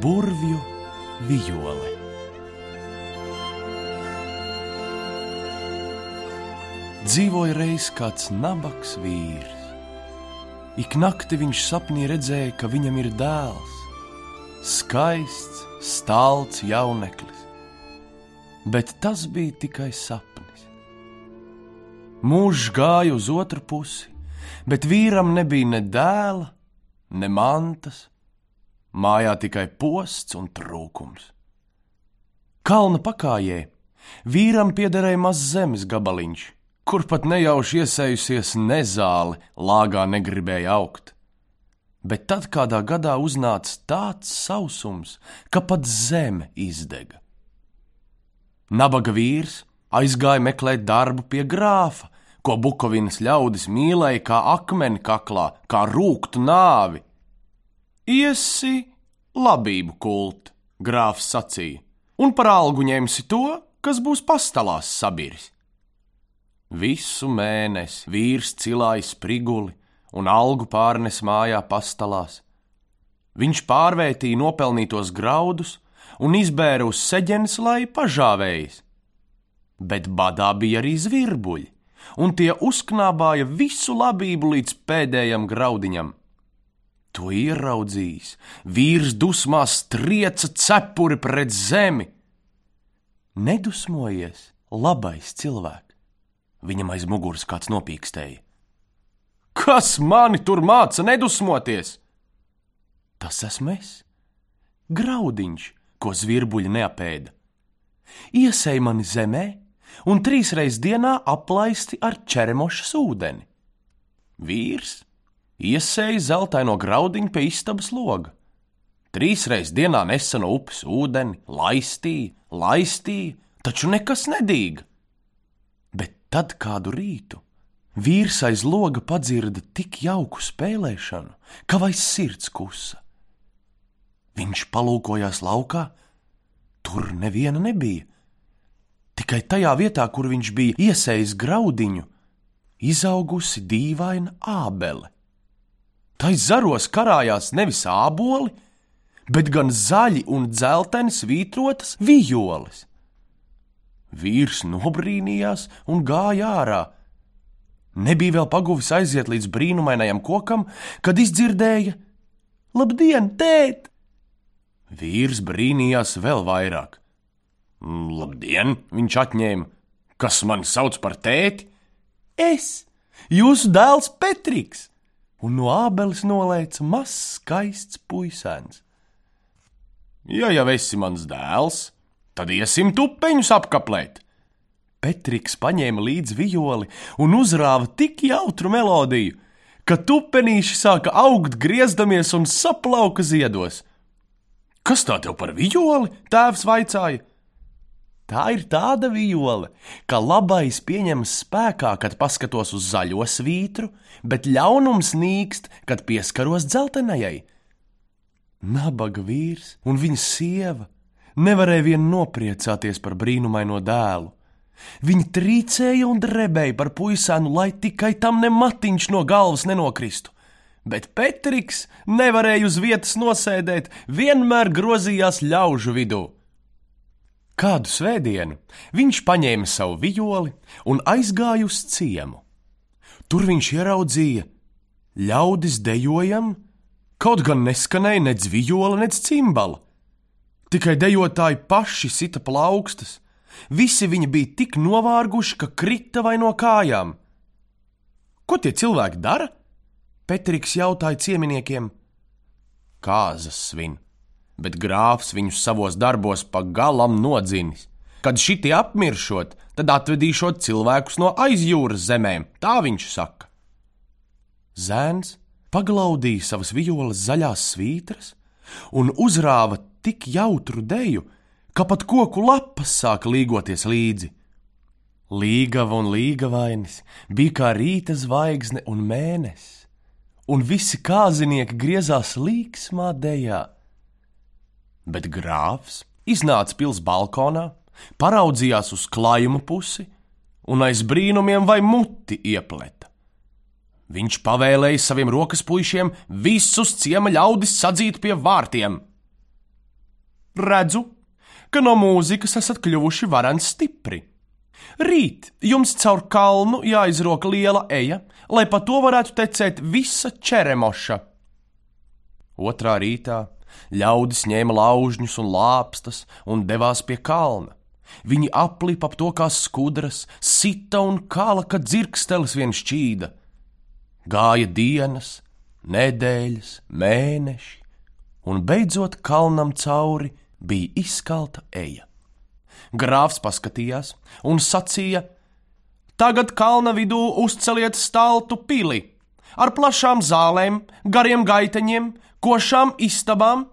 burvju vijole. Dzīvoja reiz kāds nabaks vīrs. Ik nakti viņš sapnī redzēja, ka viņam ir dēls, skaists, stalts jauneklis. Bet tas bija tikai sapnis. Mūžs gāja uz otru pusi, bet vīram nebija ne dēla, ne mantas, mājā tikai posts un trūkums. Kalna pakājē vīram piederēja mazs zemes gabaliņš, kur pat nejauši iesējusies nezāle, lāgā negribēja augt. Bet tad kādā gadā uznāca tāds sausums, ka pat zeme izdega. Nabaga vīrs aizgāja meklēt darbu pie grāfa, ko Bukovinas ļaudis mīlēja kā akmeni kaklā, kā rūktu nāvi. Iesi labību kult, grāfs sacīja, un par algu ņemsi to, kas būs pastalās sabirs. Visu mēnesi vīrs cilāja spriguli un algu pārnes mājā pastalās. Viņš pārvērtīja nopelnītos graudus un izbēra uz seģenes, lai pažāvējas. Bet badā bija arī zvirbuļi, un tie uzknābāja visu labību līdz pēdējam graudiņam. To ieraudzījis, vīrs dusmās trieca cepuri pret zemi. Nedusmojies, labais cilvēks! Viņam aiz muguras kāds nopīkstēja. Kas mani tur māca nedusmoties? Tas esmu es, graudiņš, ko zvirbuļi neapēda. Iesēja mani zemē un trīsreiz dienā aplaisti ar čeremošas ūdeni. Vīrs iesēja zeltaino graudiņu pie istabas loga. Trīsreiz dienā nesa no upes ūdeni, laistīja, laistīja, taču nekas nedīga. Tad kādu rītu vīrs aiz loga padzirda tik jauku spēlēšanu, ka vai sirds kusa. Viņš palūkojās laukā, tur neviena nebija. Tikai tajā vietā, kur viņš bija iesējis graudiņu, izaugusi dīvaina ābele. Tai zaros karājās nevis āboli, bet gan zaļi un dzelteni svītrotas vijoles. Vīrs nobrīnījās un gāja ārā. Nebija vēl paguvis aiziet līdz brīnumainajam kokam, kad izdzirdēja: Labdien, tēt! Vīrs brīnījās vēl vairāk. Labdien, viņš atņēma. Kas man sauc par tēti? Es, jūsu dēls Petriks! Un no ābeles nolaica mazs, skaists puisēns. Ja jau esi mans dēls, Tad iesim tupeņus apkaplēt. Petriks paņēma līdzi violi un uzrāva tik jautru melodiju, ka tupenīši sāka augt, griezdamies un saplauka ziedos. Kas tā tev par violi? tēvs vaicāja. Tā ir tāda viole, ka labais pieņems spēkā, kad paskatos uz zaļo svītru, bet ļaunums nīkst, kad pieskaros dzeltenajai. Nabaga vīrs un viņa sieva nevarēja vien nopriecāties par brīnumaino dēlu. Viņi trīcēja un drebēja par puisēnu, lai tikai tam ne matiņš no galvas nenokristu. Bet Petriks nevarēja uz vietas nosēdēt, vienmēr grozījās ļaužu vidū. Kādu svētdienu viņš paņēma savu violi un aizgāja uz ciemu. Tur viņš ieraudzīja ļaudis dejojam, kaut gan neskanēja nec viola, nec cimbala. Tikai dejotāji paši sita plaukstas. Visi viņi bija tik novārguši, ka krita vai no kājām. Ko tie cilvēki dara? Petriks jautāja cieminiekiem. Kāzas svin, bet grāfs viņus savos darbos pa galam nodzinis. Kad šitie apmiršot, tad atvedīšot cilvēkus no aizjūras zemēm, tā viņš saka. Zēns paglaudīja savas violas zaļās svītras un uzrāva tik jautru deju, ka pat koku lapas sāka līgoties līdzi. Līgava un līgavainis bija kā rīta zvaigzne un mēnesis, un visi kāzinieki griezās līksmā dejā. Bet grāfs iznāca pils balkonā, paraudzījās uz klājuma pusi un aiz brīnumiem vai muti iepleta. Viņš pavēlēja saviem rokas puišiem visus ciema ļaudis sadzīt pie vārtiem – redzu, ka no mūzikas esat kļuvuši vareni stipri. Rīt jums caur kalnu jāizroka liela eja, lai pa to varētu tecēt visa čeremoša. Otrā rītā ļaudis ņēma laužņus un lāpstas un devās pie kalna. Viņi aplipa ap to kā skudras, sita un kāla, kad dzirkstelis vien šķīda. Gāja dienas, nedēļas, mēneši, un beidzot kalnam cauri bija izkalta eja. Grāfs paskatījās un sacīja: Tagad kalna vidū uzceliet staltu pili ar plašām zālēm, gariem gaiteņiem, košām istabām.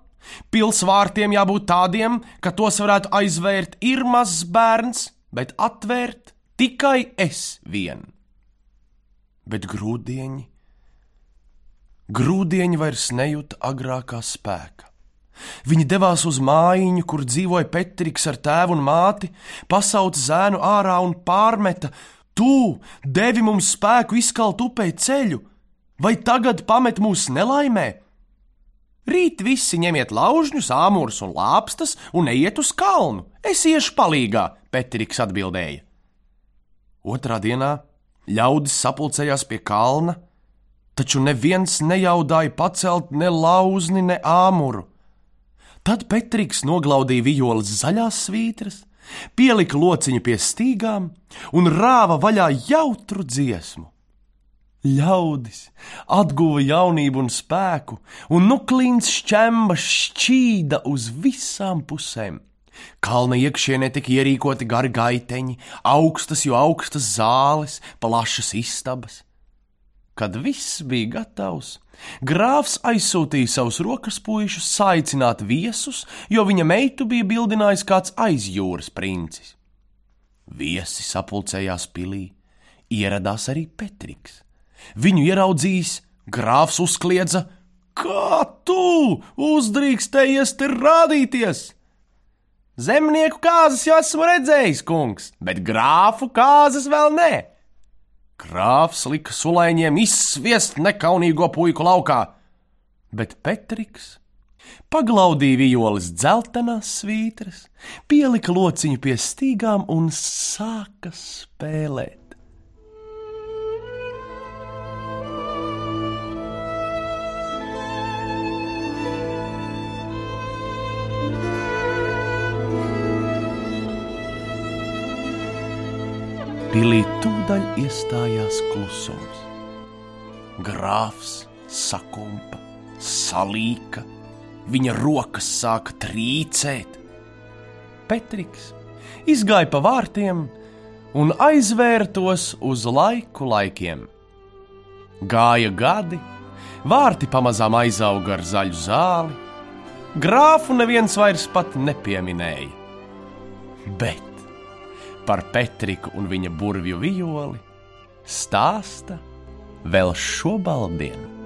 Pilsvārtiem jābūt tādiem, ka tos varētu aizvērt ir mazs bērns, bet atvērt tikai es vien. Bet grūdieņi, grūdieņi vairs nejūta agrākā spēka. Viņi devās uz mājiņu, kur dzīvoja Petriks ar tēvu un māti, pasauca zēnu ārā un pārmeta: Tu devi mums spēku izkalt upē ceļu, vai tagad pamet mūs nelaimē? Rīt visi ņemiet laužņus, āmurus un lāpstas un ejiet uz kalnu. Es iešu palīgā, Petriks atbildēja. Otrā dienā ļaudis sapulcējās pie kalna, taču neviens nejaudāja pacelt ne lauzni, ne āmuru. Tad Petriks noglaudīja vijoles zaļās svītras, pielika lociņu pie stīgām un rāva vaļā jautru dziesmu. Ļaudis atguva jaunību un spēku, un nuklīns šķemba šķīda uz visām pusēm. Kalna iekšienē tika ierīkoti gari gaiteņi, augstas, jo augstas zāles, plašas istabas. Kad viss bija gatavs, grāfs aizsūtīja savus rokas puišus saicināt viesus, jo viņa meitu bija bildinājis kāds aizjūras princis. Viesi sapulcējās pilī, ieradās arī Petriks. Viņu ieraudzījis, grāfs uzkliedza: Kā tu uzdrīkstējies te rādīties? Zemnieku kāzas jau esmu redzējis, kungs, bet grāfu kāzas vēl nē. Grāfs lika sulēņiem izsviest nekaunīgo puiku laukā, bet Petriks paglaudīja vijoles dzeltenās svītras, pielika lociņu pie stīgām un sāka spēlēt. Tūdaļ iestājās klusums. Grāfs sakumpa, salīka, viņa rokas sāka trīcēt. Petriks izgāja pa vārtiem un aizvērtos uz laiku laikiem. Gāja gadi, vārti pamazām aizauga ar zaļu zāli, grāfu neviens vairs pat nepieminēja. Bet par Petriku un viņa burvju vijoli stāsta vēl šobaldien.